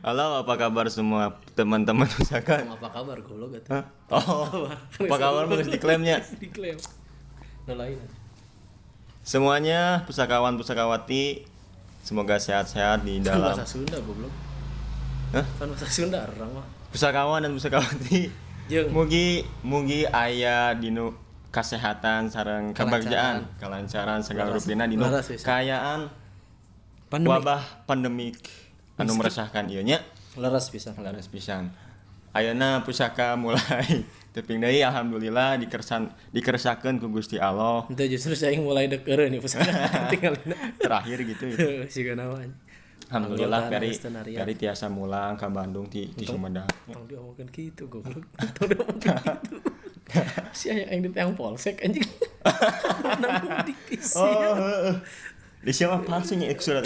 Halo, apa kabar semua teman-teman usahakan? Apa kabar goblok gitu? Hah? Oh, apa kabar harus diklaimnya? Diklaim. Nah lain. Semuanya pusakawan pusakawati semoga sehat-sehat di Kan dalam bahasa Sunda goblok. Hah? Kan bahasa Sunda orang mah. pusakawan dan pusakawati. Jeung Mugi mugi aya dinu kesehatan sareng kebahagiaan, kelancaran segala rupina dinu kayaan pandemi. wabah pandemik anu meresahkan ieu nya. Leres bisa. Laras pisan. Ayeuna pusaka mulai teping deui alhamdulillah dikersan dikeresakeun ku Gusti Allah. Itu justru saya mulai deket nih pusaka tinggal Terakhir gitu ya. sih namanya. Alhamdulillah Peri Narian. Peri tiasa mulang ke Bandung ti di Sumedang. Tong diomongkan gitu goblok. Tong diomongkan gitu. Si aya yang ditayang polsek anjing. Dikisi. Oh, heeh. Di siapa palsunya surat.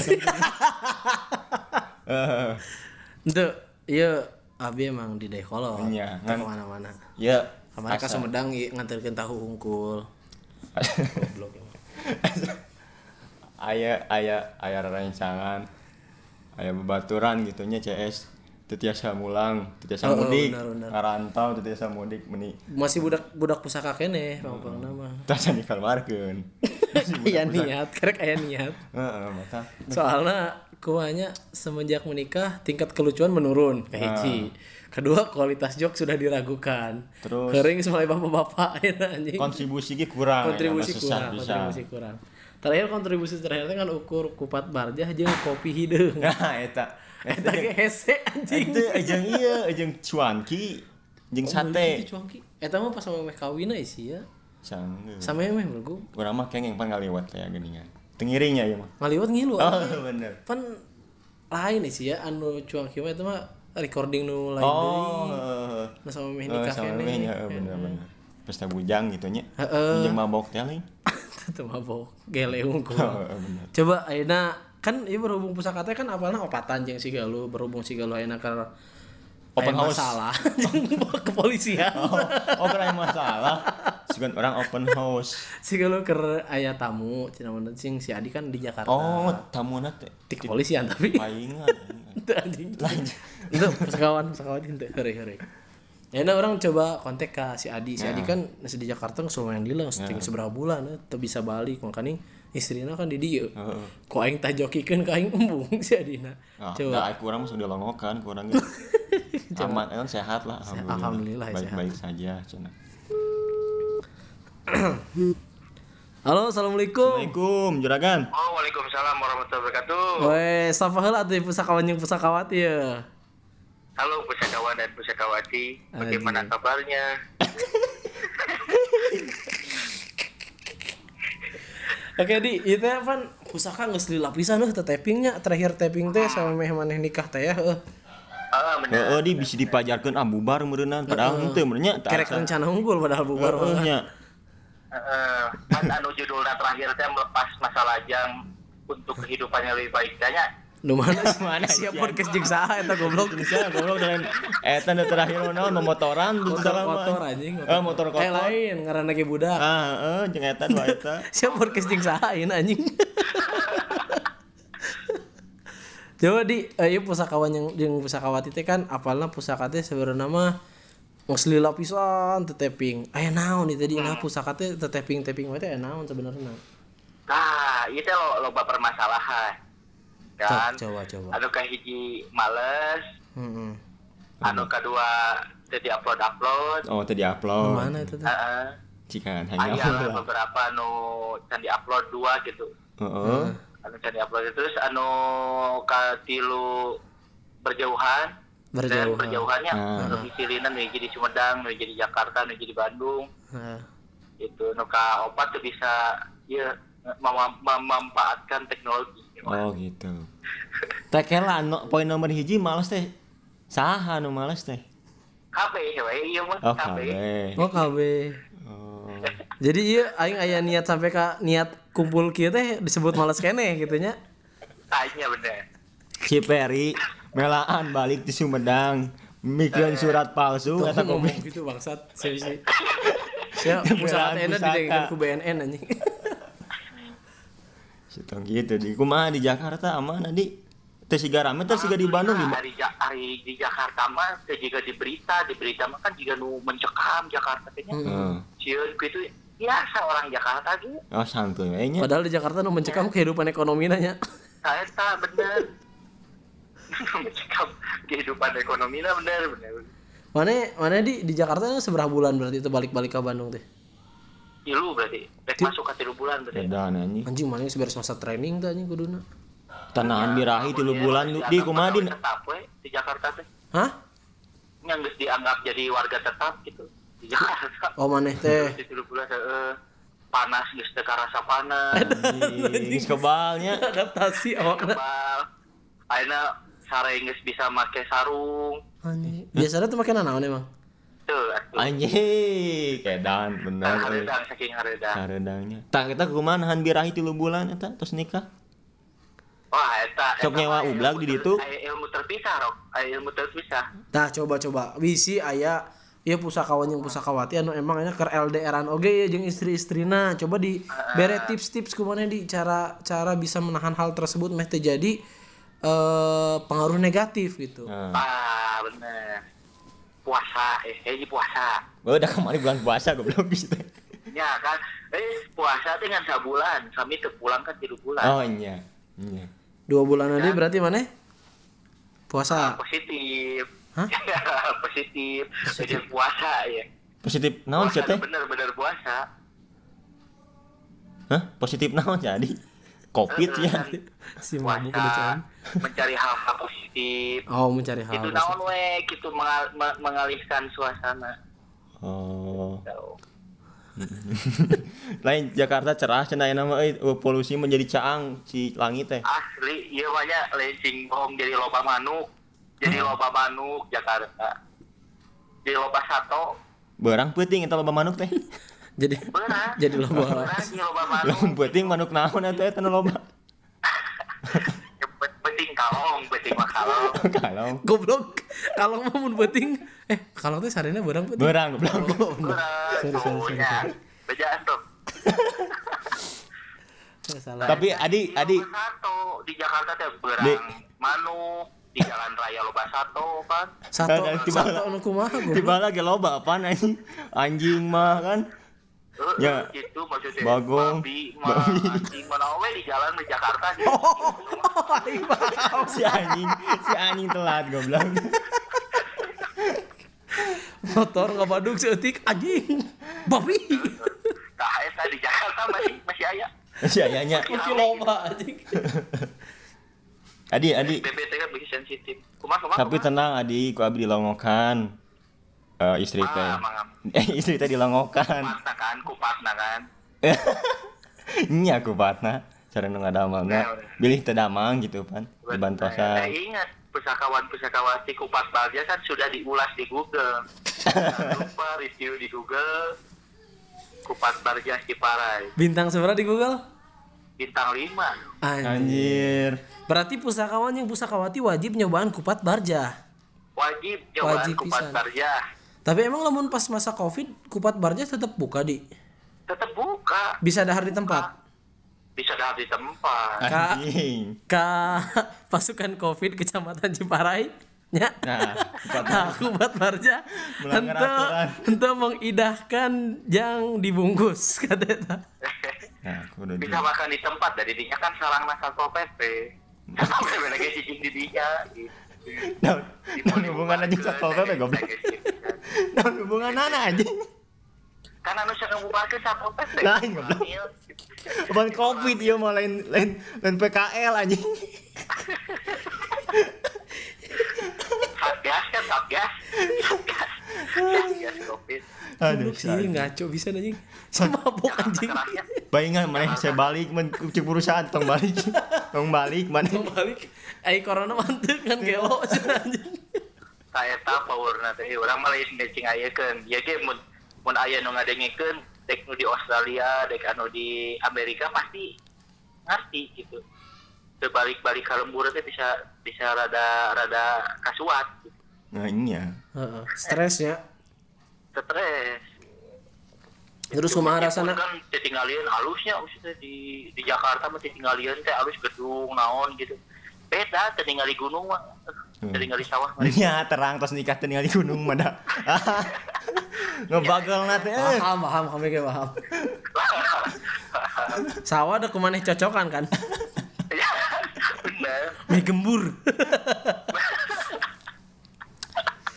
Eh, Itu iya abi emang di dekolot. Iya, kan mana-mana. Ya. Ka asa. Sumedang ieu nganterkeun tahu hungkul. Goblok aya aya aya rancangan aya babaturan gitunya CS tetiasa mulang tetiasa Oh, oh, mudik benar, benar. ngarantau tetiasa mudik meni Masih budak budak pusaka kene pang nama. tasa dikeluarkeun Aya niat, karek aya niat. Soalnya kuahnya semenjak menikah tingkat kelucuan menurun ke hiji. Kedua kualitas jok sudah diragukan. Terus? Kering mulai bapak-bapak ya kontribusi kurang kontribusi kurang, kontribusi kurang. Terakhir kontribusi terakhir kan ukur kupat barjah jeung kopi hideung. nah eta Eta ge hese anjing. itu ejeng iya ejeng cuanki jeung Oh, sate Itu cuangki. Eta mah pas sama meh kawin sih ya. Sanggeus. Sama meh bergu. urang mah kengeng pan ngaliwat kayak geuningan tengiringnya ya mah Ngaliwat ngilu. oh bener Pan lain sih ya anu cuangki mah eta mah recording nu lain deui. oh heeh. Nah sama meh Oh, nikah sama kene. mehnya, eh, bener-bener. Pesta bujang gitu nya. Heeh. Bujang mabok teh lain. Itu mabok gele unggul. Oh, bener. Coba ayeuna kan ieu berhubung pusaka teh kan apalna opatan jeung si galuh berhubung si galuh ayeuna keur Open house. masalah jeung kepolisian. Oh, oh kena masalah. Segan orang open house. si galuh keur aya tamu cenah mun sing si Adi kan di Jakarta. Oh, tamuna teh di kepolisian tapi paingan. itu anjing. Itu pusakawan pusakawan itu heureuy heureuy. Ayeuna orang coba kontak ke si Adi. Si Adi kan masih di Jakarta geus lumayan dilang seting seberapa bulan teu bisa balik makanya istrina kan di dieu. Heeh. Ku aing tah jokikeun ka aing embung si Adina. Ah, Coba. da kurang mah sudah longokan kurang aman kan sehat lah alhamdulillah. Alhamdulillah, ya, Baik-baik saja cenah. Halo, assalamualaikum. Assalamualaikum juragan. Oh, Waalaikumsalam warahmatullahi wabarakatuh. Weh, sapa heula atuh pusakawan jeung pusakawati ya. Halo pusakawan dan pusakawati, bagaimana Anjing. kabarnya? Oke di, itu kan pusaka geus lila pisan euy teh tapingnya terakhir taping teh sama meh maneh nikah teh ya heuh. Ah, benar. Heeh, di bisa dipajarkeun ah bubar meureunna padahal henteu meureunnya teu Kerek rencana unggul padahal bubar Heeh, mah. nya. Eh, kan anu judulnya terakhir saya melepas masalah jam untuk kehidupan yang lebih baik tanya. Mana Mana siap sih, podcast jeung saha eta goblok. Bisa goblok dengan eta nu terakhir naon memotoran Motor kotor anjing. Eh motor Eh kotor. lain ngaranna ge budak. Ah, heeh, jeung eta dua eta. Siap podcast jeung saha ieu anjing. Coba di eh, ieu pusakawan yang jeung pusakawati teh kan apalna pusaka teh sebenarnya mah geus lila pisan teu taping. Aya naon ieu tadi nah pusaka teh teu taping-taping teh aya naon sebenarnya. Nah, itu lo loba permasalahan. Kan? Coba coba. Anu kahiji males, Heeh. anu kedua jadi upload upload. Oh, tadi upload. Mana itu? Heeh. Cikan Aya hanya. beberapa anu can di upload dua gitu. Heeh. anu can di-upload terus anu katilu berjauhan dan Berjauhan. berjauhannya Ah. domisilinan nu hiji di Sumedang nu hiji di Jakarta nu hiji di Bandung Heeh. itu nu ka opat tuh bisa ya mem- mem- memanfaatkan teknologi Oh, gitu. Teh kela no, poin nomor hiji males teh. Saha nu males teh? KB we iya mah Oh, KB KB. Oh KB. Oh. Jadi iya aing aya niat sampai ka niat kumpul kieu teh disebut males keneh gitu nya. tanya bener Si Peri melaan balik di Sumedang mikirin surat palsu eta ngomong gitu bangsat. Saya sih. Pembelaan usaha enak dijadikan ku BNN anjing. Situ gitu di kumaha di Jakarta aman di teh siga rame teh siga di Bandung di Hari, hari di Jakarta mah teh juga di berita, di berita mah kan juga nu mencekam Jakarta kayaknya. Heeh. Sieun gitu biasa orang Jakarta gitu. oh santuy we nya Padahal di Jakarta nu mencekam kehidupan ekonomi nanya. Saya tak bener. mencekam kehidupan ekonomi lah bener bener. Mana mana di di Jakarta seberapa bulan berarti itu balik-balik ke Bandung teh? Tilu berarti. Rek masuk ke tilu bulan berarti. edan anjing Anjing mana seberes masa training tuh anjing kuduna. tanahan birahi tilu bulan di kumaha di pegawai tetap we di Jakarta teh. Hah? Yang geus dianggap jadi warga tetap gitu di Jakarta. Oh maneh teh. Di tilu bulan heeh. Panas geus teu karasa panas. anjing kebalnya Adaptasi awakna. Kebal. Ayeuna sare geus bisa make sarung. Anjing. Biasanya tuh makin naon emang. Tuh, atuh. anjing edan bener euy. Haredang saking haredang. Saredangnya. Tak kita kumaha nahan birahi tilu bulan eta terus nikah. Wah, eta Sok nyewa ilmu di ditu. aya ilmu terpisah, Rok. Aya ilmu terpisah. Tah coba-coba. Wisi aya Iya pusakawan yang pusakawati anu emang nya keur LDRan oge ya jeung istri-istrina coba di bere tips-tips kumaha di cara cara bisa menahan hal tersebut meh teu jadi eh pengaruh negatif gitu. Nah. Ah, bener. Puasa, eh, hiji puasa. Gua udah kemarin bulan puasa goblok gitu. Ya kan, eh puasa teh ngan sabulan, kami teu pulang kan tilu bulan. Oh iya. Iya. Dua bulan aja berarti mana? Puasa. Positif. Hah? Positif. Jadi puasa ya. Positif naon sih teh? bener-bener puasa. Hah? Positif naon jadi? Covid Eh, ya. Si mabuk cawan. mencari hal-hal positif. Oh, mencari hal. itu naon we gitu mengal- me- mengalihkan suasana. Oh. Tuh. Lain Jakarta cerah cenah nama euy uh, polusi menjadi caang si langit teh. Asli, iya banyak lencing bohong jadi loba manuk. Jadi loba manuk Jakarta. Jadi loba sato. Berang peuting eta loba manuk teh. Jadi Beurang. jadi loba manuk. Lamun peuting manuk naon eta eta nu loba. Ya, bet- Beting kalong, beting mah kalong. Kalau Goblok. Kalau mau mun beting eh kalau tuh sarina barang beting. berang goblok. Oh, bener. Beurang. Sorry, sorry, sorry, ya. Bejaan tuh. Saya salah. Tapi Adi, Di Adi loba sato di Jakarta teh beurang Di- manuk di jalan raya loba sato kan. Satu tiba- satu anu kumaha tiba lagi loba apaan anjing? Anjing mah kan. Eh, Ya. eh, gitu maksudnya Bagong. babi Babi. anjing mana we di jalan di Jakarta gitu. Aing paham. Si anjing, si anjing telat goblok. Motor ngabadug seeutik anjing. Babi. Nah, eta di Jakarta masih masih aya. Si ayahnya. Masih loba anjing. Adi, Adi. BBT kan lebih sensitif. Kumaha kumaha. Tapi tenang Adi, ku abdi dilongokan. Eh istri teh. Ah, mangam. Eh istri teh dilongokan. kupatna kan, kupatna kan. Nya ku patna. Cara nu ngadamalna. Ya, udah. Bilih teu damang gitu pan. Di Eh, ingat pusakawan-pusakawati kupat balja kan sudah diulas di Google. Jangan lupa review di Google. Kupat Barja Ciparai Bintang seberapa di Google? bintang 5. Anjing. Anjir. Berarti pusakawan yang pusakawati wajib nyobaan kupat barja. Wajib cobaan Wajib kupat pisan. Barja. Tapi emang lamun pas masa Covid kupat barja tetap buka di. Tetap buka, Bisa dahar di tempat. bisa dah di tempat. Kak. Anjing. Ka pasukan Covid Kecamatan Ciparai nya. Nah, kupat Nah, kupat barja Melanggar henteu aturan. henteu mengidahkan yang dibungkus kata. Nah, bisa makan di tempat dari dinya kan sarang satpol pp sampai lagi cicing di dia gitu. Nah, nah hubungan anjing satpol pp goblok. Nah hubungan ana anjing. kan anu saya ngebubarkeun satpol pp Lain, goblok. Apaan covid ieu mah lain lain lain PKL anjing. satgas kan satgas satgas satgas covid Aduh, sih ngaco bisa anjing. Mabok anjing. Baingan mana saya balik men cek perusahaan tong balik. Tong balik mana. Mau balik ai corona mantep kan gelo anjing. ka eta powerna teh urang mah lain ngecing ayekeun ieu ge mun mun aya nu ngadengikeun dek nu di Australia dek anu di Amerika pasti ngerti gitu terbalik-balik ke lembur teh bisa bisa rada rada kasuat Nah, iya. Heeh. Stres ya. Stres Terus kumaha rasana? kan tinggalin halusnya maksudnya di di Jakarta mah tinggalin teh halus gedung naon gitu beda tinggal di gunung mah Hmm. tinggal di sawah mah Nya terang tos nikah teh ningali gunung mah da. Ngebagel na teh. eh. Paham, paham, kami ge paham. Sawah ada kumaneh cocokan kan? ya bener Mie gembur.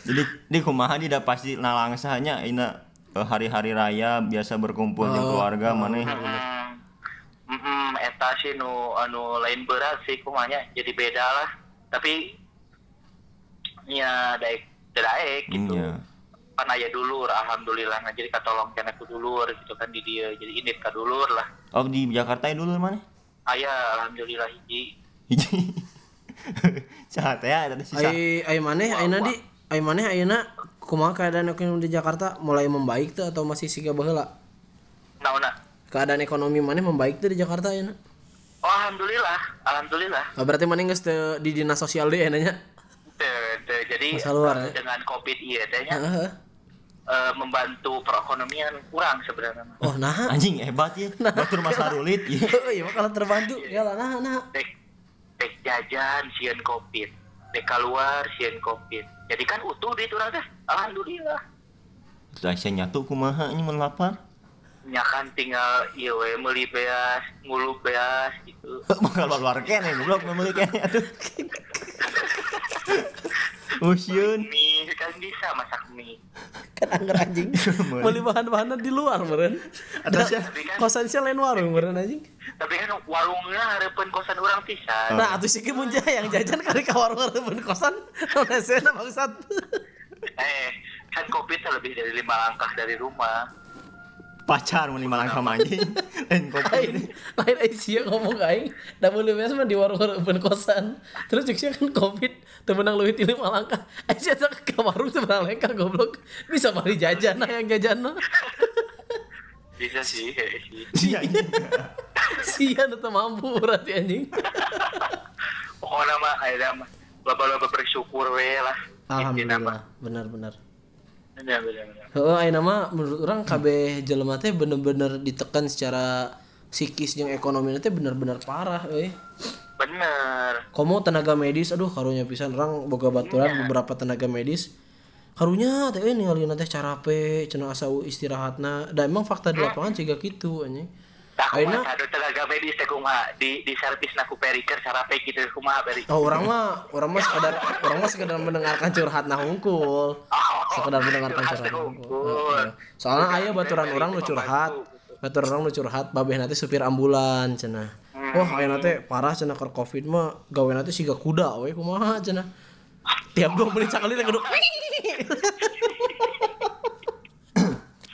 Jadi di kumaha di da pasti nalangsahnya ina eh, hari-hari raya biasa berkumpul jeung keluarga maneh. Hmm, hmm, eta sih nu anu lain berat sih kumanya jadi beda lah. Tapi ya daek daek gitu. Iya. kan aya dulur alhamdulillah. Nah jadi katolong kena ku dulur gitu kan di dia jadi indit ka dulur lah. Oh di Jakarta ya dulu mana? aya alhamdulillah hiji. Hiji. Sahat ya tadi sisa. Ai ai maneh ayeuna di ai maneh ayeuna kumaha keadaan ekonomi di Jakarta mulai membaik tuh atau masih siga baheula? naona Keadaan ekonomi maneh membaik tuh di Jakarta ayeuna? oh alhamdulillah alhamdulillah Oh, berarti maneh geus di dinas sosial deui aya nya. Teu- teu. jadi Masa luar, eh, ya? dengan covid iya tehnya Heeh. eh, membantu perekonomian kurang sebenarnya. Oh, nah. Anjing hebat ya. Batur Mas Harulit. Iya. Iya, mah kalau terbantu. Ya lah, nah, nah. dek dek jajan sieun covid dek keluar sieun covid jadi kan utuh duit urang teh alhamdulillah. Lah saya nyatu kumaha ini mun lapar. nya kan tinggal ieu we meuli beas ngulu beas gitu Bakal keluar kene goblok meuli kene atuh. Usieun. mie kan bisa masak mie Kan anggar anjing. Beli bahan-bahannya di luar meureun. Atasnya. Kosan sia lain warung meureun anjing. tapi kan warungnya hareupeun kosan urang pisan Nah, atuh sih mun yang jajan kali ka warung hareupeun kosan. Naon esena bangsat. eh kan covid teh lebih dari lima langkah dari rumah Pacar mun lima langkah anjing. Lain kopi. Lain lain ai sia ngomong aing. Biasa mah di warung hareupeun kosan. Terus sia kan Covid teu menang leuwih ti lima langkah. Ai sia teh ka warung teu menang langkah goblok. Bisa bari jajan nah yang jajan mah. bisa sih sih Iya. iya. Sia teu mampu berarti anjing. pokoknya mah ayeuna mah loba-loba bersyukur we lah mah. Alhamdulillah, benar-benar. Bener, bener, bener. Heeh, ayeuna mah menurut orang kabeh jelema teh bener-bener ditekan secara psikis jeung ekonomi teh bener-bener parah euy. bener Komo tenaga medis aduh karunya pisan orang boga baturan beberapa tenaga medis karunya teh euy ningalina teh carape cenah asa istirahatna da emang fakta di lapangan juga gitu anjing. Kumaha aduh tenaga medis teh kumaha di di servis naku periker sarape gitu kumaha peri. Oh, orang mah orang mah sekedar orang mah sekedar mendengarkan curhat nah hungkul. Sekedar mendengarkan curhat curhat nah hungkul. Soalnya aya baturan orang nu curhat. Baturan orang nu curhat babeh nanti supir ambulan cenah. Wah, aya nanti parah cenah keur Covid mah gawe nanti siga kuda we kumaha cenah. Tiap dua menit sekali teh kudu.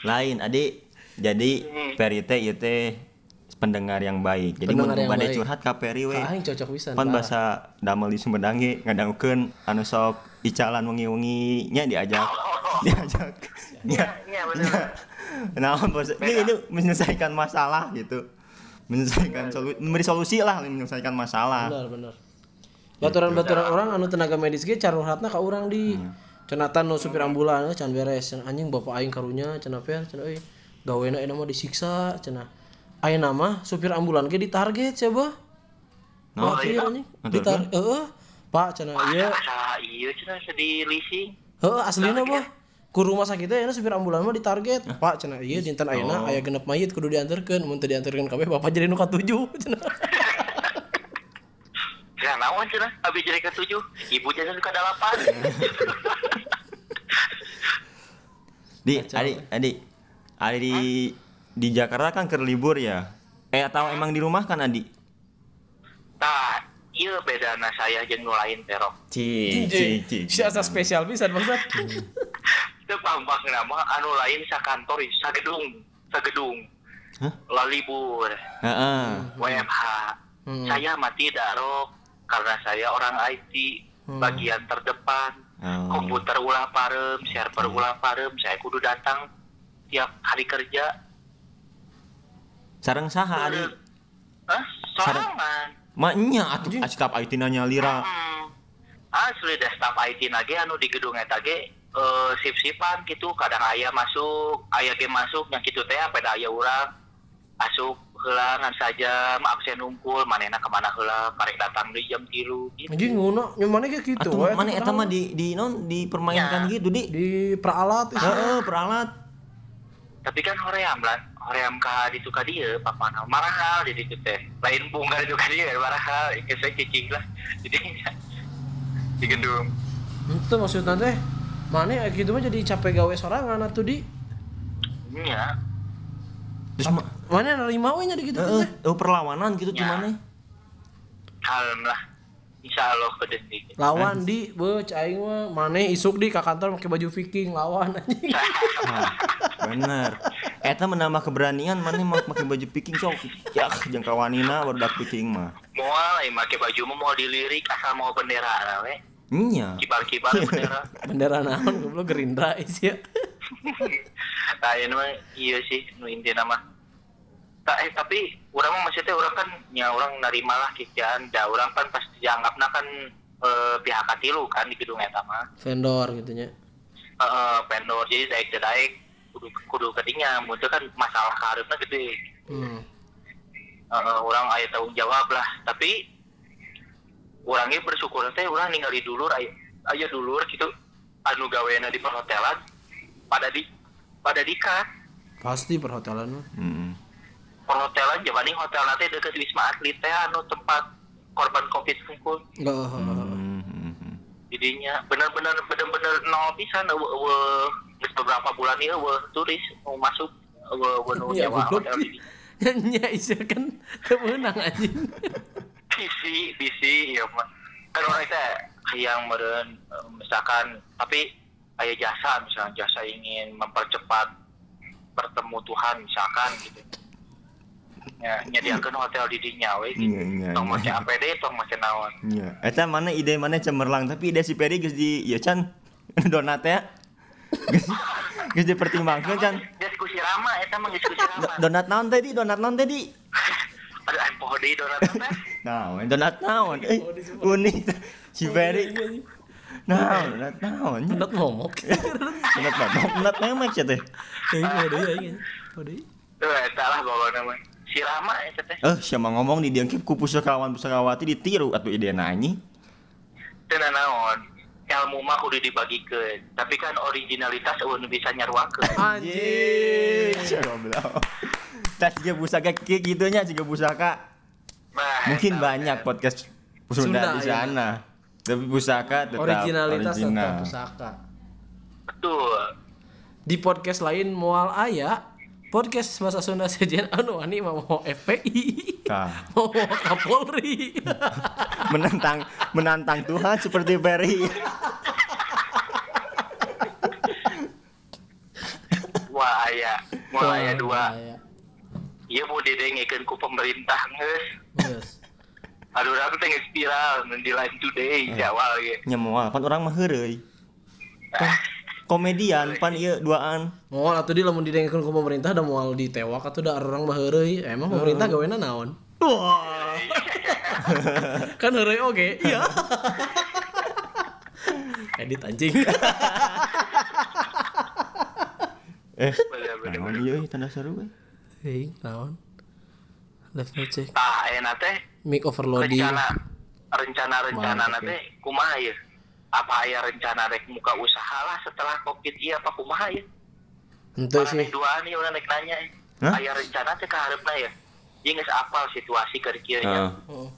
Lain adik. Jadi teh ieu teh pendengar yang baik. Jadi Pendengar yang baik. curhat ka Peri we. Aing cocok pisan. Pan bahasa damel di Sumedang ge ngadangukeun anu sok icalan wengi-wengi nya diajak. Diajak. Iya, iya bener. Nah, bos, ini, ini menyelesaikan masalah gitu. Menyelesaikan solusi, memberi solusi lah menyelesaikan masalah. Benar, benar. Baturan-baturan orang anu tenaga medis ge caruhatna ka urang di. Cenatan nu supir ambulan can beres Can anjing bapak aing karunya cenah per cenah euy gawena mah disiksa cenah. Ayeuna mah supir ambulan ge ditarget coba. Nah, Wah, iya anjing. Ditar heeh. Pak cenah iya. Masa iya cenah sedih leasing. Heeh aslina mah. Ku rumah sakit ayeuna supir ambulan mah ditarget. Pak cenah iya dinten ayeuna aya genep mayit kudu dianterkeun. Mun teu dianterkeun kabeh bapak jadi nu katujuh cenah. Cenah naon cenah abi jadi ke tujuh, ibu jadi ke delapan. Di, adik, adik, adik di Jakarta kan ker libur ya. Eh atau emang di rumah kan adik? Nah, iya bedana saya jeung nu lain terok. Cing, cing, cing. Si asa spesial pisan bangsat. Teu pambang nama anu lain sakantor sagedung, sagedung. Hah? Lalibur, Heeh. WFH. Hmm. Saya mati darok karena saya orang IT bagian terdepan. Oh. Komputer ulah parem, server ulah parem, saya kudu datang tiap hari kerja. Sareng saha adik? Hah? Sorangan. Maknya atuh staf IT nanya lira. Hmm. Asli dah staf IT lagi anu di gedung eta ge eh, sip-sipan gitu kadang aya masuk aya ge masuk yang kitu teh pada aya urang masuk heula ngan saja absen unggul manehna ke mana heula karek datang di jam 3 gitu. Anjing ngono, nyamannya kayak gitu. Atuh we, mana eta mah di di non dipermainkan Ya. gitu di. di peralat itu. Heeh, peralat. Tapi kan hoream lah, hoream ka ditu ka dieu papana marahal di ditu teh. Lain bunga ditu ka dieu marahal, ieu saya cicing lah. Jadi di gedung. Itu maksudnya teh mana ya gitu mah jadi capek gawe sorangan atuh di Iya. Terus ma- mana nerima we nya di gitu teh oh, perlawanan gitu Ya. gimana? Kalem lah. Insya Allah ke detik. lawan di beuh aing mah mana isuk di ka kantor pakai baju viking lawan anjing Nah, bener. Eta menambah keberanian mana mau pakai baju picking sok. Ya, jeung kawanina baru dak picking mah. Moal, eh, make baju mah mau dilirik asal mau bendera we. Nya. Kibar-kibar bendera. bendera naon goblok gerindra isi ya Nah, ini mah iya sih, nu intinya mah. Eh, tapi orang mah maksudnya orang kan ya orang nerima lah kikian, da orang kan pasti dianggapna kan eh, pihak katilu kan di gedung eta mah. vendor gitu nya. Heeh, vendor. Jadi daek teu daek kudu kudu ketinya, mun teu kan masalah kareupna gede. hmm. Heeh, orang aya tanggung jawab lah, tapi orangnya bersyukur teh orang ningali dulur aya aya dulur gitu. Anu gaweana di perhotelan pada di pada dikat pasti perhotelan mah Heeh. perhotelan jawaning hotel nanti deket wisma atlet teh anu tempat korban covid kumpul. Enggak Hmm. jadinya bener-bener bener-bener nol pisan beberapa bulan ieu eueuh turis mau masuk eueuh eueuh nu ya hotel nya isi kan kemenang anjing. Bisi bisi ya mah. Kan orang teh yang meren eh, misalkan tapi aya jasa misalnya jasa ingin mempercepat bertemu Tuhan misalkan gitu ya hotel di dinya we Iya, iya, tong iya. make APD tong make naon Nya. Eta mana ide mana cemerlang tapi ide si Peri geus di ya can donat ya. Geus geus dipertimbangkeun can. diskusi rama eta mah diskusi rama Donat naon teh di? Donat naon teh di? ada poho deui donat teh Naon? Donat naon? Eh, unik si Peri. Naon? Donat naon? Donat momok. Donat naon? Donat memek sia teh. Mau deui aing. Mau deui. tuh eta lah bawa nama si rama eta teh Eh, siapa ngomong di diangkip ku pusakawan pusakawati ditiru atuh ide nanyi. teu naon ilmu mah kudu dibagikeun tapi kan originalitas nu bisa nyaruakeun Anjing. Goblok. Tas juga pusaka kayak gitunya juga pusaka. Nah, Mungkin banyak bener. podcast Sunda, Sunda, di iya. sana. Tapi pusaka tetap Originalitas original. tetap pusaka. betul Di podcast lain mual aya podcast bahasa Sunda sejen anu ani mau FPI. Mau Kapolri. menantang menantang Tuhan seperti Ferry. wah aya wah aya dua iya mau didengekeun ku pemerintah Geus. aduh aku viral nu di line today di awal ge Nyemoal pan orang mah heureuy. Komedian pan ieu duaan. Moal atuh di lamun didengekeun ku pemerintah da moal ditewak atuh da orang mah heureuy. Emang pemerintah gawena naon? Wah. kan heureuy oge. Iya. Edit anjing. Eh, naon ieu tanda seru we. Hei, naon? Level cek. tah enak teh Mic overloading. rencana rencana rencana teh kumaha ya apa aya rencana rek muka usaha lah setelah covid iya apa kumaha ya Mana sih. dua nih orang naik nanya Hah? aya rencana teh kaharepna ya Ieu geus apal situasi keur kieu nya Heeh. Oh.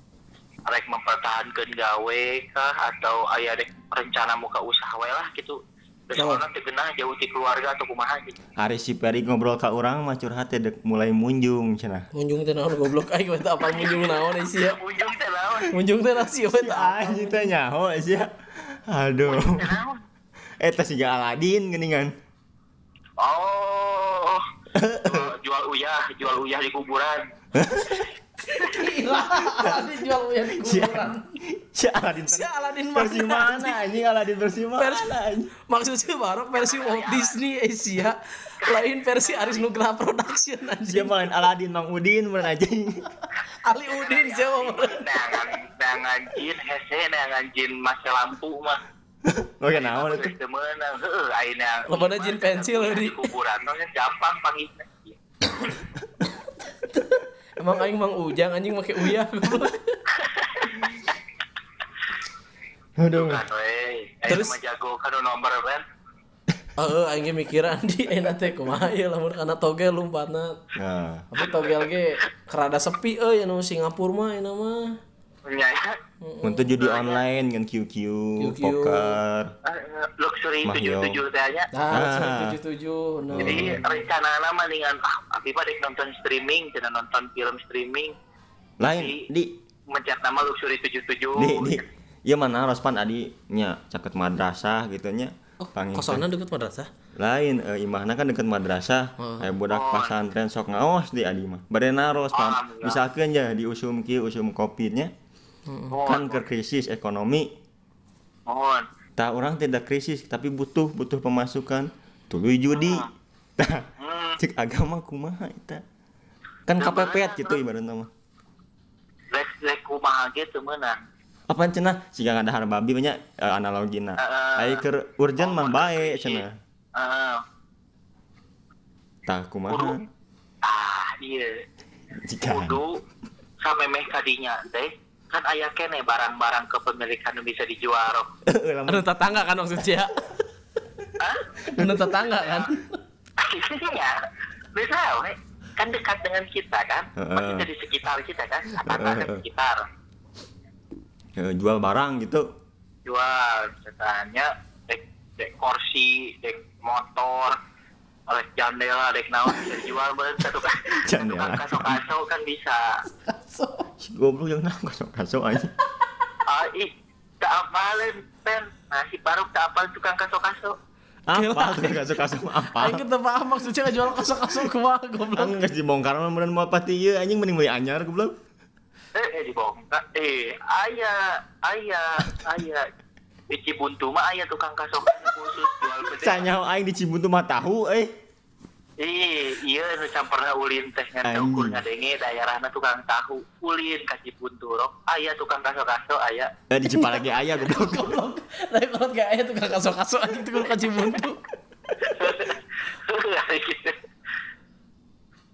rek mempertahankan gawe kah atau aya rek rencana muka usaha we lah gitu Terus Oh. orang teh genah jauh ti keluarga atau kumaha gitu Hari si Ferry ngobrol ka urang mah curhat teh dek mulai munjung cenah. Munjung teh naon goblok aing we teh apal munjung naon isi ya. ujung teh lawan Munjung teh nasi we teh apal. Anjing teh nyaho sia. Aduh. lawan Eta siga Aladin geuningan. oh Oh, jual uyah jual uyah di kuburan Gila, Aladin jual uyan di kuburan. Si Aladin Si Aladin versi mana, mana anjing Aladin versi mana Versi- anjing? Maksudnya Barok versi Walt Disney Asia, lain versi Aris Nugraha Production Dia anjing. main Aladin Mang Udin bener anjing. Ali Udin siapa meren. Nangan nangan jin hese nangan jin masa lampu mah. Oke naon itu? Meunang. Heueuh ayeuna. Jin pensil, di kuburan mah gampang panggilna. Emang aing Mang Ujang anjing make uyah. Aduh. Kan. Terus? Mah jago kan nomor kan. Heeh, aing ge mikiran di enak teh kumaha ieu lamun kana togel lompatna. Nah, Tapi togel ge kerada sepi euy anu Singapura mah enak mah. Nya untuk judi online kan QQ, QQ. poker. eh, luxury Mahyo. 77 teh nya. Nah, Ah. 77 nah. Jadi rencana nama dengan ah, abi mah dek nonton streaming, jangan nonton film streaming. Lain di Mencet nama luxury 77. di di Iya mana Rospan adi nya caket madrasah gitu nya. Oh, kosona deket madrasah. lain eh, imahna kan deket madrasah Oh. aya budak Oh. pasantren sok ngaos di adi mah bade naros Oh, pan alhamdulillah. misalkeun ya di usum kieu usum kopinya Mohon, kan ke krisis ekonomi. Mohon. tak orang tidak krisis tapi butuh butuh pemasukan. Tuluy judi. Hmm, cek agama kumaha eta kan kapepet gitu ibaratna mah. Lek lek kumaha ge teu meunang. apa cenah siga ngadahar babi banyak eh, analogina Heeh. aya keur urgen mah Oh, bae krisis. cenah. Heeh. tah kumaha? Ah iya. jika. Kudu sampai meh kadinya teh kan aya kene barang-barang kepemilikan bisa dijual. Anu tetangga kan maksudnya. Hah? Anu tetangga kan. Iya. Bisa we. Kan dekat dengan kita kan. Maksudnya di sekitar kita kan. Tetangga kan sekitar. eh, jual barang gitu Jual misalnya dek dek kursi, dek motor, oleh jandela, dek naon bisa dijual bener satu kan. Jandela. Kaso-kaso kan bisa. Goblok yang nang kaso-kaso aja. Ah, ih, tak apalin, pen. Nasi baru tak apal tukang kaso-kaso. Apa kaso-kaso apa? Aing teu paham maksudnya ngejual kosong-kosong kumaha goblok. Ang geus dibongkar mah meureun moal pati ieu anjing mending meuli anyar goblok. Eh, eh dibongkar. Eh, ayah, ayah, ayah. Di Cibuntu mah ayah tukang kaso-kaso khusus jual beda. Sanyaho aing di Cibuntu mah tahu eh. Ih, iya nu camperna ulin teh ngan ukur ngadenge daerahna tukang tahu. Ulin ka Cibuntu rok. Aya tukang kaso-kaso aya. Eh di Cipalagi aya goblok. Goblok. Tapi kalau gak aya tukang kaso-kaso anjing tuh ka Cibuntu.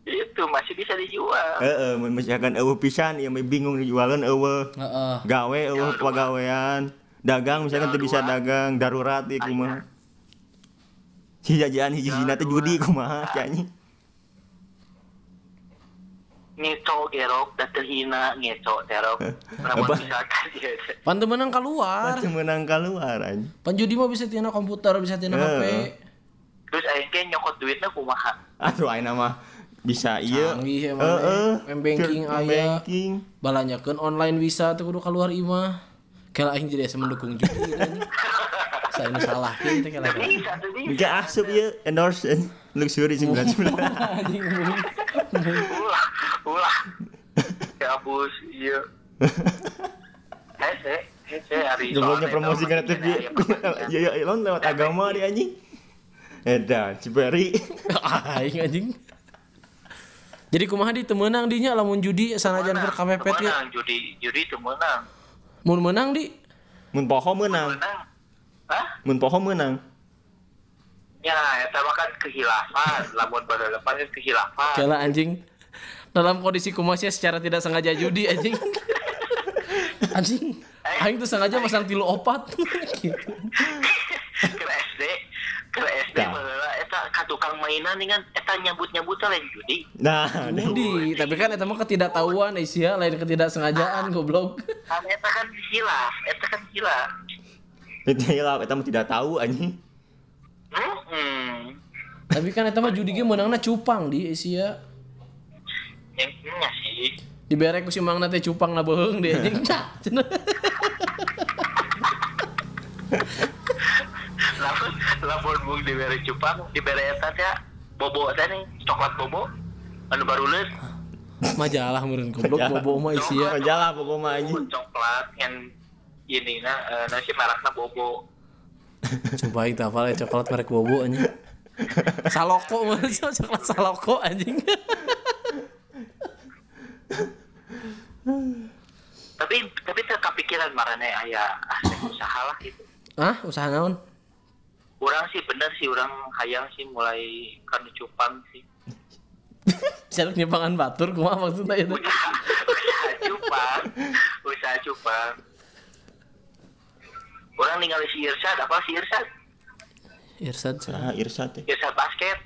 Itu masih bisa dijual. Heeh, mun misalkan eueuh pisan ieu mah bingung dijualan eueuh. Heeh. Gawe eueuh Yang kedua. pagawean. Dagang misalkan Yang bisa dagang darurat ieu kumaha. Si jajan hiji-hijina teh judi kumaha cenah. Ngeco gerok da teu hina ngeco terok. Namun Apa? dia Pan teu meunang keluar. Macam menang keluar anjing. Pan judi mah bisa tina komputer, bisa tina HP. Terus ge nyokot duitna kumaha? Aduh ayeuna mah bisa ieu. Canggih emang, Heeh. eh. M-banking Keur aya. M-banking. Balanyakeun online bisa tuh kudu keluar imah. Kela aing jadi asa mendukung judi gitu anjing. Saya ini salah gitu bisa. Enggak asup ya endorse eh, luxury 99. Anjing. Ulah, ulah. Ya bus, iya. Hese, hese hari Gobloknya promosi kan TV. Ya ya elon lewat agama di anjing. Edan, Ciberi. Aing anjing. Jadi kumaha di teu meunang dinya lamun judi sanajan keur kapepet ge. Menang, judi, judi itu menang. Mun meunang di Mun poho menang. Menang. Hah? Mun poho menang. Ya, eta mah kan kehilafan. Lamun pada depan kan kehilafan. kela anjing. Dalam kondisi kumasnya secara tidak sengaja judi anjing. anjing. Aing tuh sengaja masang tilu opat. gitu. Ke SD, Tah. baheula eta ka tukang mainan dengan eta nyabut-nyabut lain judi. Nah, Judi, tapi kan eta mah ketidaktahuan Asia, lain ketidaksengajaan goblok. Kan eta kan hilaf, eta kan hilaf. itu hilap eta mah tidak tahu anjing. Hmm. Tapi kan eta mah judi ge meunangna cupang di Asia. Yang nya sih. Diberek ku si mangna teh cupang na beheung di anjing. Cenah. Lamun mung dibere cupang, dibere eta teh bobo teh nih, coklat bobo. Anu baru leut. majalah meureun goblok bobo mah isi ya. Majalah bobo mah anjing. coklat yang ini nah eh, nasi mereknya bobo. Coba kita apa ya coklat merek bobo anjing. Saloko mah coklat saloko anjing. Tapi tapi teu kepikiran marane aya ah usaha lah gitu. Ah usaha naon orang sih bener sih orang hayang sih mulai kan cupang sih. Jaluk nyimpangan batur kumaha maksudnya itu. Usaha usaha cupang usaha cupang orang ningali si Irsad apa si Irsad Irsad Ah, Irsat teh. Irsad basket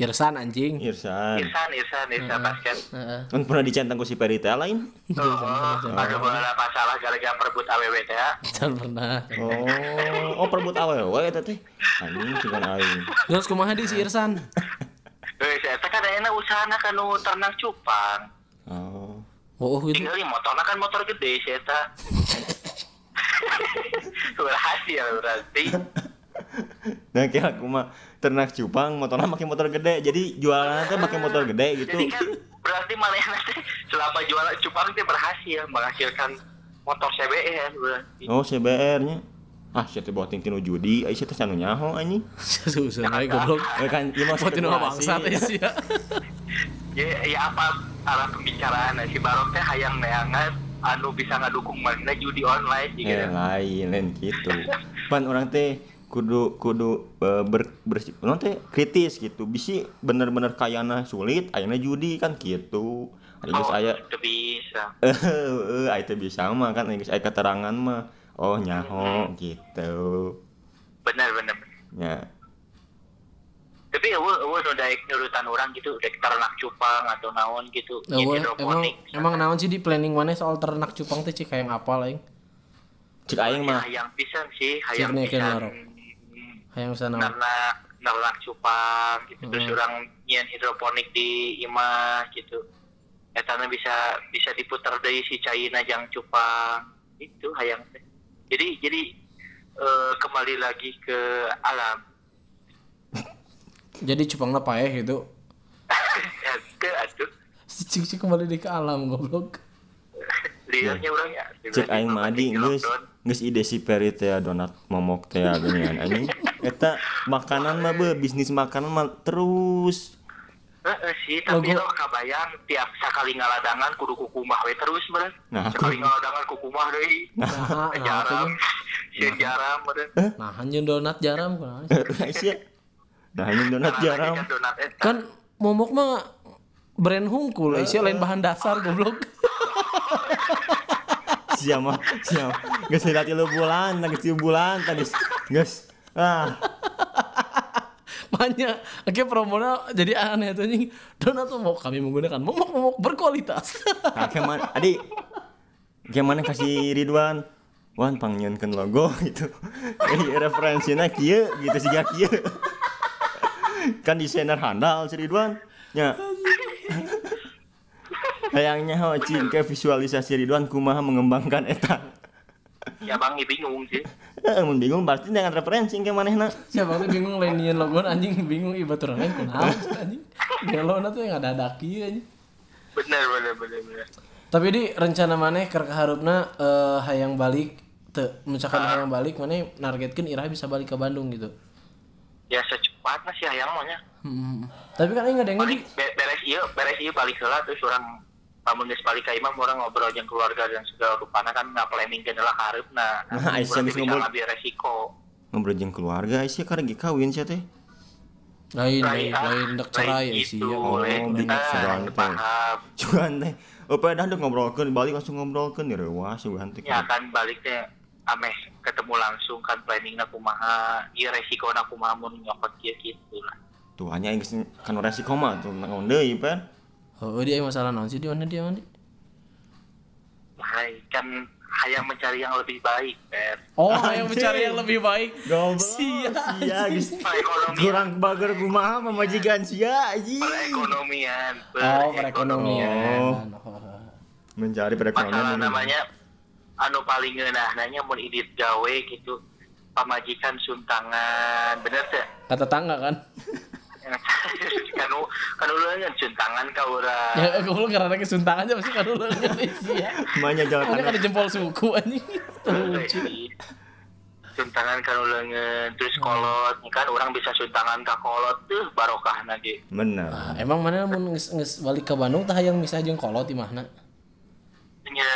Irsan anjing Irsan. Irsan Irsan Irsan basket Heeh. Kan pernah dicentang ku si Perita lain. Oh, ada beberapa masalah gara-gara perebut AWW teh ya. Jangan pernah Oh, oh perebut awewe eta teh. Anjing cuman aing. terus kumaha di si Irsan Eh, saya teh kan enak usahana kan nu ternak cupang. Oh. oh gitu Tinggal di motorna kan motor gede saya teh. Berhasil berarti. Nah kira aku mah ternak cupang motornya pakai motor gede. Jadi jualan teh pakai motor gede gitu. Jadi kan berarti mana teh selama jualan cupang teh berhasil menghasilkan motor CBR berarti. oh CBR nya ah saya teh bawa tinu judi ai saya teh sanu nyaho anjing? Susah naik goblok. Eh, kan ieu mah buat spekulasi. bangsa teh sih? ya Ya, ya apa arah pembicaraan si Barok teh hayang neangan anu bisa ngadukung mana judi online gitu. eh lain lain gitu. Pan orang teh kudu kudu eh, ber, bersih non teh kritis gitu bisi bener-bener kayana sulit ayana judi kan gitu ada geus Oh, aya itu bisa. eh eh teh bisa mah kan geus aya keterangan mah oh nyaho gitu Bener bener. ya Tapi eueuh eueuh nu daek nurutan orang gitu, daek ternak cupang atau naon gitu. Nyin gua emang emang naon sih di planning mana soal ternak cupang teh cik kayak apa lain cek aing mah hayang pisan sih, hayang Cirnekeun pisan. Hayang sana Ternak ternak cupang gitu. Terus Hmm. orang nyian hidroponik di imah gitu. Etana bisa bisa diputar dari si caina jang cupang. Itu hayang. Jadi jadi eh, kembali lagi ke alam. jadi cupangna paeh gitu Ke atuh. cik cik kembali di ke alam goblok Liarnya orang ya. cek aing mah adi geus geus ide si Peri teh donat momok teh geuningan anjing eta makanan mah be bisnis makanan mah terus Heeh sih, tapi lo kabayang tiap sekali ngaladangan kudu kukumah we terus bener. Nah, sekali aku- ngaladangan kukumah deui. nah nah Jaram. Sieun jaram bener. nah anjeun donat jaram kunaon Sia. Nah, ini donat jaram. Kan momok mah brand hungkul eh, sih lain bahan dasar goblok Sia mah, sia. Geus lihat tilu bulan, geus tilu bulan tadi. Geus. Ah, Makanya, akhirnya promona jadi aneh tuh anjing. Donat tuh mau kami menggunakan momok-momok berkualitas. nah, ke mana? Adi, gimana kasih Ridwan? Wan panggilkan logo gitu. Eh, referensinya kieu gitu sih kieu. kan desainer handal si Ridwan. Ya. Hayangnya ho cing ke visualisasi Ridwan kumaha mengembangkan eta. Ya bang ya bingung sih. Eh, mun bingung berarti dengan referensi ke manehna. Siapa tuh bingung lain nyian logo anjing bingung iba turun lain kunaon anjing. Gelona tuh yang ada daki anjing. Bener bener bener bener. Tapi di rencana maneh keur kaharupna eh, hayang balik teu misalkan hayang balik maneh nargetkeun Irah bisa balik ke Bandung gitu. Ya secepatnya sih hayang mah nya. Hmm. Tapi kan ngadengnya di Balik be- beres ieu beres ieu balik heula terus orang lamun geus balik ka imam orang ngobrol jeung keluarga dan segala rupana kan nggak planning ke lah kareupna. Nah, Aisyah Urang geus bisa ngobrol. ngambil resiko. Ngobrol jeung keluarga Aisyah karena ge kawin sia teh. lain lain Lain, ah, dek cerai lain sih gitu, ya. Oh, bener, sedang teh. paham. Cuman teh Opa dah ngobrolkeun balik langsung ngobrolkeun ya reuah sugan teh. ya kan baliknya ameh ketemu langsung kan planningna kumaha ieu resikona kumaha mun nyokot kieu kitu lah Tuh hanya kan resiko mah tuh naon deui pan. Oh, dia masalah naon sih di mana dia mandi? Hai, kan hayang mencari yang lebih baik per Oh, Anjing. yang mencari yang lebih baik. Goblok. Sia, Sia geus kurang bager kumaha mamajikan sia anjing. perekonomian Oh, perekonomian. Oh. Mencari perekonomian. masalah namanya anu paling ngeunah nanya mun idit gawe gitu pamajikan suntangan bener teh Kata tangga kan? kan kan ulah juntangan ka urang Ya goblok karena kesuntangan aja pasti kan dulu sih ya. Semuanya jalan tengah. kan jempol suku anjing. Suntangan kan ulengan terus kolot kan orang bisa suntangan ka kolot tuh barokah lagi Bener. Ah, emang mana mun geus geus balik ke Bandung tah hayang misah jeung kolot di mana? nya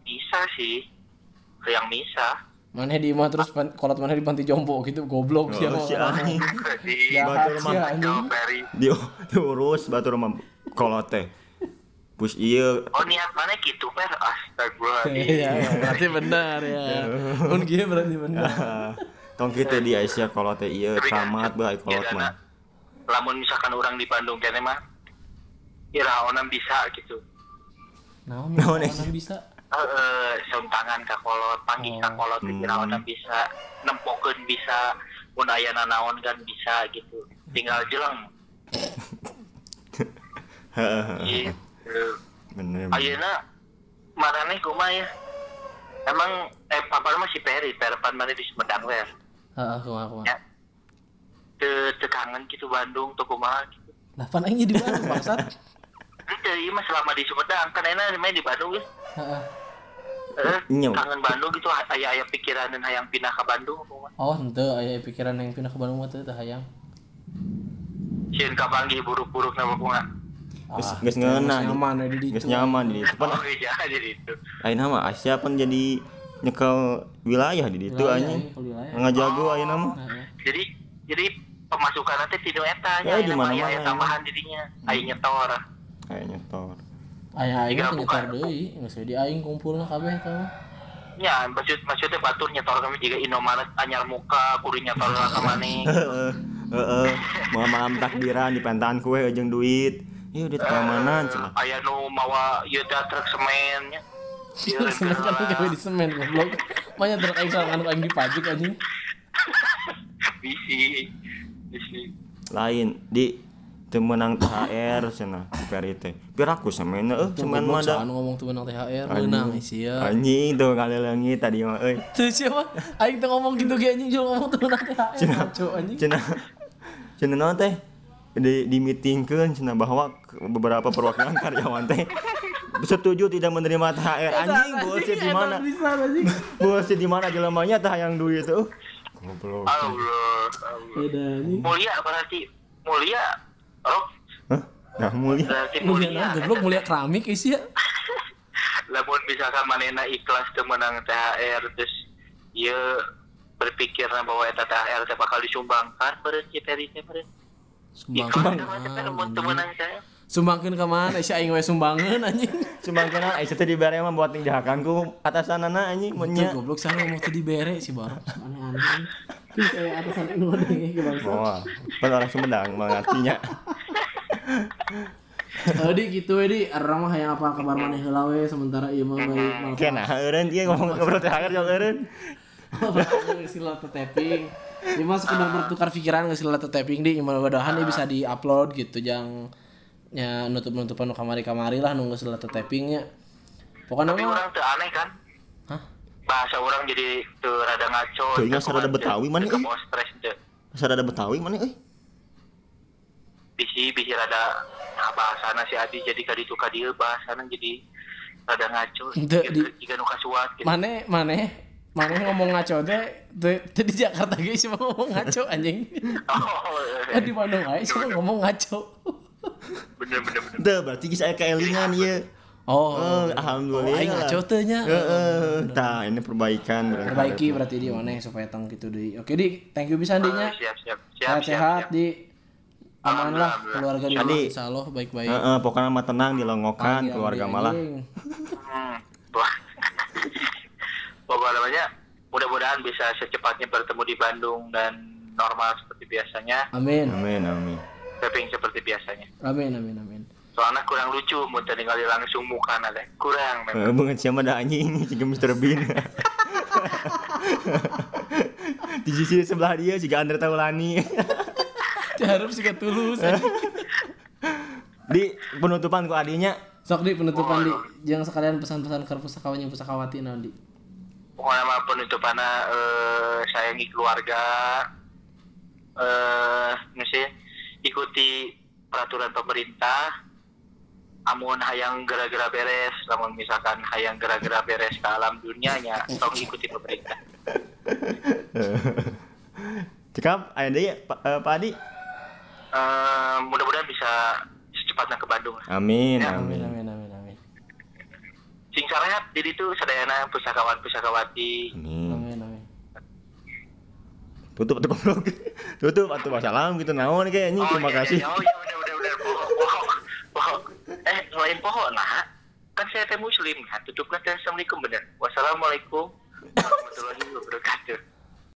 bisa sih yang bisa Mana di imah terus pan, kolot mana di panti jompo gitu goblok sih Oh, si orang. anjing. di Jahat Batur sih mah. anjing. Peri Di diurus batur mah kolot teh. Pus iya oh niat mana gitu per astagfirullahaladzim Iya, berarti benar ya. Mun kieu berarti benar. tong kita di Asia kolot teh iya Tapi kan, tamat bae kolot ya, mah. lamun misalkan orang di Bandung kene mah ya raonan bisa gitu Naon Naon, naon bisa? Eh suntangan ka kolot panggil ka Oh. kolot Hmm. raonan bisa nempokeun bisa mun aya nanaon kan bisa gitu tinggal jeleng gitu ayeuna marane kumaha ya emang eh papa masih peri perepan mana di Sumedang we Heeh, kumaha kumaha. ya te, te kangen gitu Bandung tuh kumaha gitu Lah pan aing di Bandung bangsat. Ente iya mah selama di Sumedang kan enak main di Bandung ya Heeh. Eh, Iya. kangen Bandung gitu aya aya pikiran dan hayang pindah ke Bandung Oh, henteu aya pikiran yang pindah ke Bandung mah teh hayang. sieun kapanggih buruk-buruk nama kumaha Geus Ah, geus ngeunah. geus nyaman di ditu. Geus nyaman di ditu. Pan oh iya jadi itu ayeuna mah Asia pan jadi nyekel wilayah di ditu Wilayah, anjing. iya, kalau wilayah. Ngajago ayeuna mah. Heeh. jadi jadi pemasukan nanti tidak eta Ya, ya, di ya, ya. tambahan dirinya ayo nyetor Kayak nyetor. Aya aing Tinggal teh nyetor deui, geus di aing kumpulna kabeh teh. ya maksud maksudnya batur nyetor kami juga Indomaret anyar muka kudu nyetor ka maneh Heeh. Malam takbiran di pentaan kue jeung duit. Iya duit ka mana cenah. aya nu mawa ieu teh truk semen nya Ieu Semen kan gawe di semen goblok. Manya truk aing sorangan aing dipajak anjing. bisi bisi Lain di teu meunang THR cenah di peri teh. Piraku semen eueuh semen mah Goblok da. saan ngomong tuh menang THR leunang sia. Anjing tuh ngaleungi tadi mah euy. Tuh siapa? Aing teh ngomong gitu ge anjing jual ngomong tuh menang THR. Anjing. Cenah. Cenah naon teh? Di di meetingkeun cenah bahwa ke- beberapa perwakilan karyawan teh setuju tidak menerima THR anjing bullshit di mana? Bullshit di mana jelemanya teh yang duit tuh. Goblok. Allah mulia berarti mulia rok Hah? Nah, mulia. berarti Mulia mulia naon goblok mulia keramik geus ya. lamun misalkan manena ikhlas teu menang THR terus ieu berpikir bahwa eta THR teh bakal disumbangkan beureun si Peri teh beureun Sumbang. ikhlas teh mah teh lamun teu menang saya Sumbangkeun ka mana? Si aing we sumbangeun anjing. Kena eh teh dibere mah buat ning jahakanku atasanana anjing Tuh nya. goblok sana ngomong tadi bere si Bar. Aneh-aneh. Kayak atasan anu denge ke bangsa. Wah, pan orang Sumedang mengertinya. Oh di gitu we di arang mah hayang apa kabar maneh heula we sementara ieu mah mal. Kena eureun ieu ngomong ngobrol THR jauh eureun. Sila tapping. Ini mah sekedar bertukar pikiran nggak sila tapping di mudah-mudahan ini bisa di-upload gitu jang nya nutup-nutupan nu kamari-kamari lah nunggu sila tappingnya. Pokoknya tapi mah orang aneh kan Hah? Bahasa orang jadi teu rada ngaco teu sarada kuat, Betawi mana, eh? stres teu Sarada Betawi mana euy? bisi bisi rada nah bahasana si Adi jadi ka ditu ka dieu bahasana jadi rada ngaco jika nu kasuat gitu Mane, mane, mane ngomong ngaco teh, teh teh di Jakarta ge cuma ngomong ngaco anjing. oh Eh di Bandung aja cuma ngomong ngaco. bener bener bener Teu berarti geus aya keelingan ieu. Oh, Oh, alhamdulillah. aing ngaco teh nya. Heeh, tah ini perbaikan berarti. Perbaiki berarti di mana supaya tong gitu deui. Oke di, thank you bisa Oh, dinya. siap siap siap siap, siap. di aman lah keluarga di rumah insyaallah baik-baik. Heeh, pokoknya mah tenang dilongokan keluarga malah. Hmm. Wah. Pokoknya namanya mudah-mudahan bisa secepatnya bertemu di Bandung dan normal seperti biasanya, Amin. Amin amin. taping seperti biasanya. Amin amin amin. Soalnya kurang lucu, mau ningali langsung muka nade. Kurang memang. Heeh, banget siapa da anjing si Mr. Bean. Di sisi sebelah dia si Andre Taulani. Harus juga tulus. Di penutupan ku adinya Sok di penutupan di jangan sekalian pesan-pesan ke pusakawan yang pusakawati nanti. Pokoknya mah penutupannya eh, sayangi keluarga, eh, mesti ikuti peraturan pemerintah amun hayang gara-gara beres namun misalkan hayang gara-gara beres ke alam dunianya tong ikuti pemerintah Cekap, deui Pa- eh, Pak Adi. Eh, mudah-mudahan bisa secepatnya ke Bandung Amin, Ya. Amin amin. amin amin sing sarehat jadi itu sadayana pusakawan pusakawati Amin. Amin amin. Tutup atuh goblok. Tutup atuh wassalam gitu naon kayak anjing terima iya, kasih. iya, oh iya pohon. Eh selain pohon lah kan saya teh muslim kan tutupkan assalamualaikum bener wassalamualaikum warahmatullahi wabarakatuh.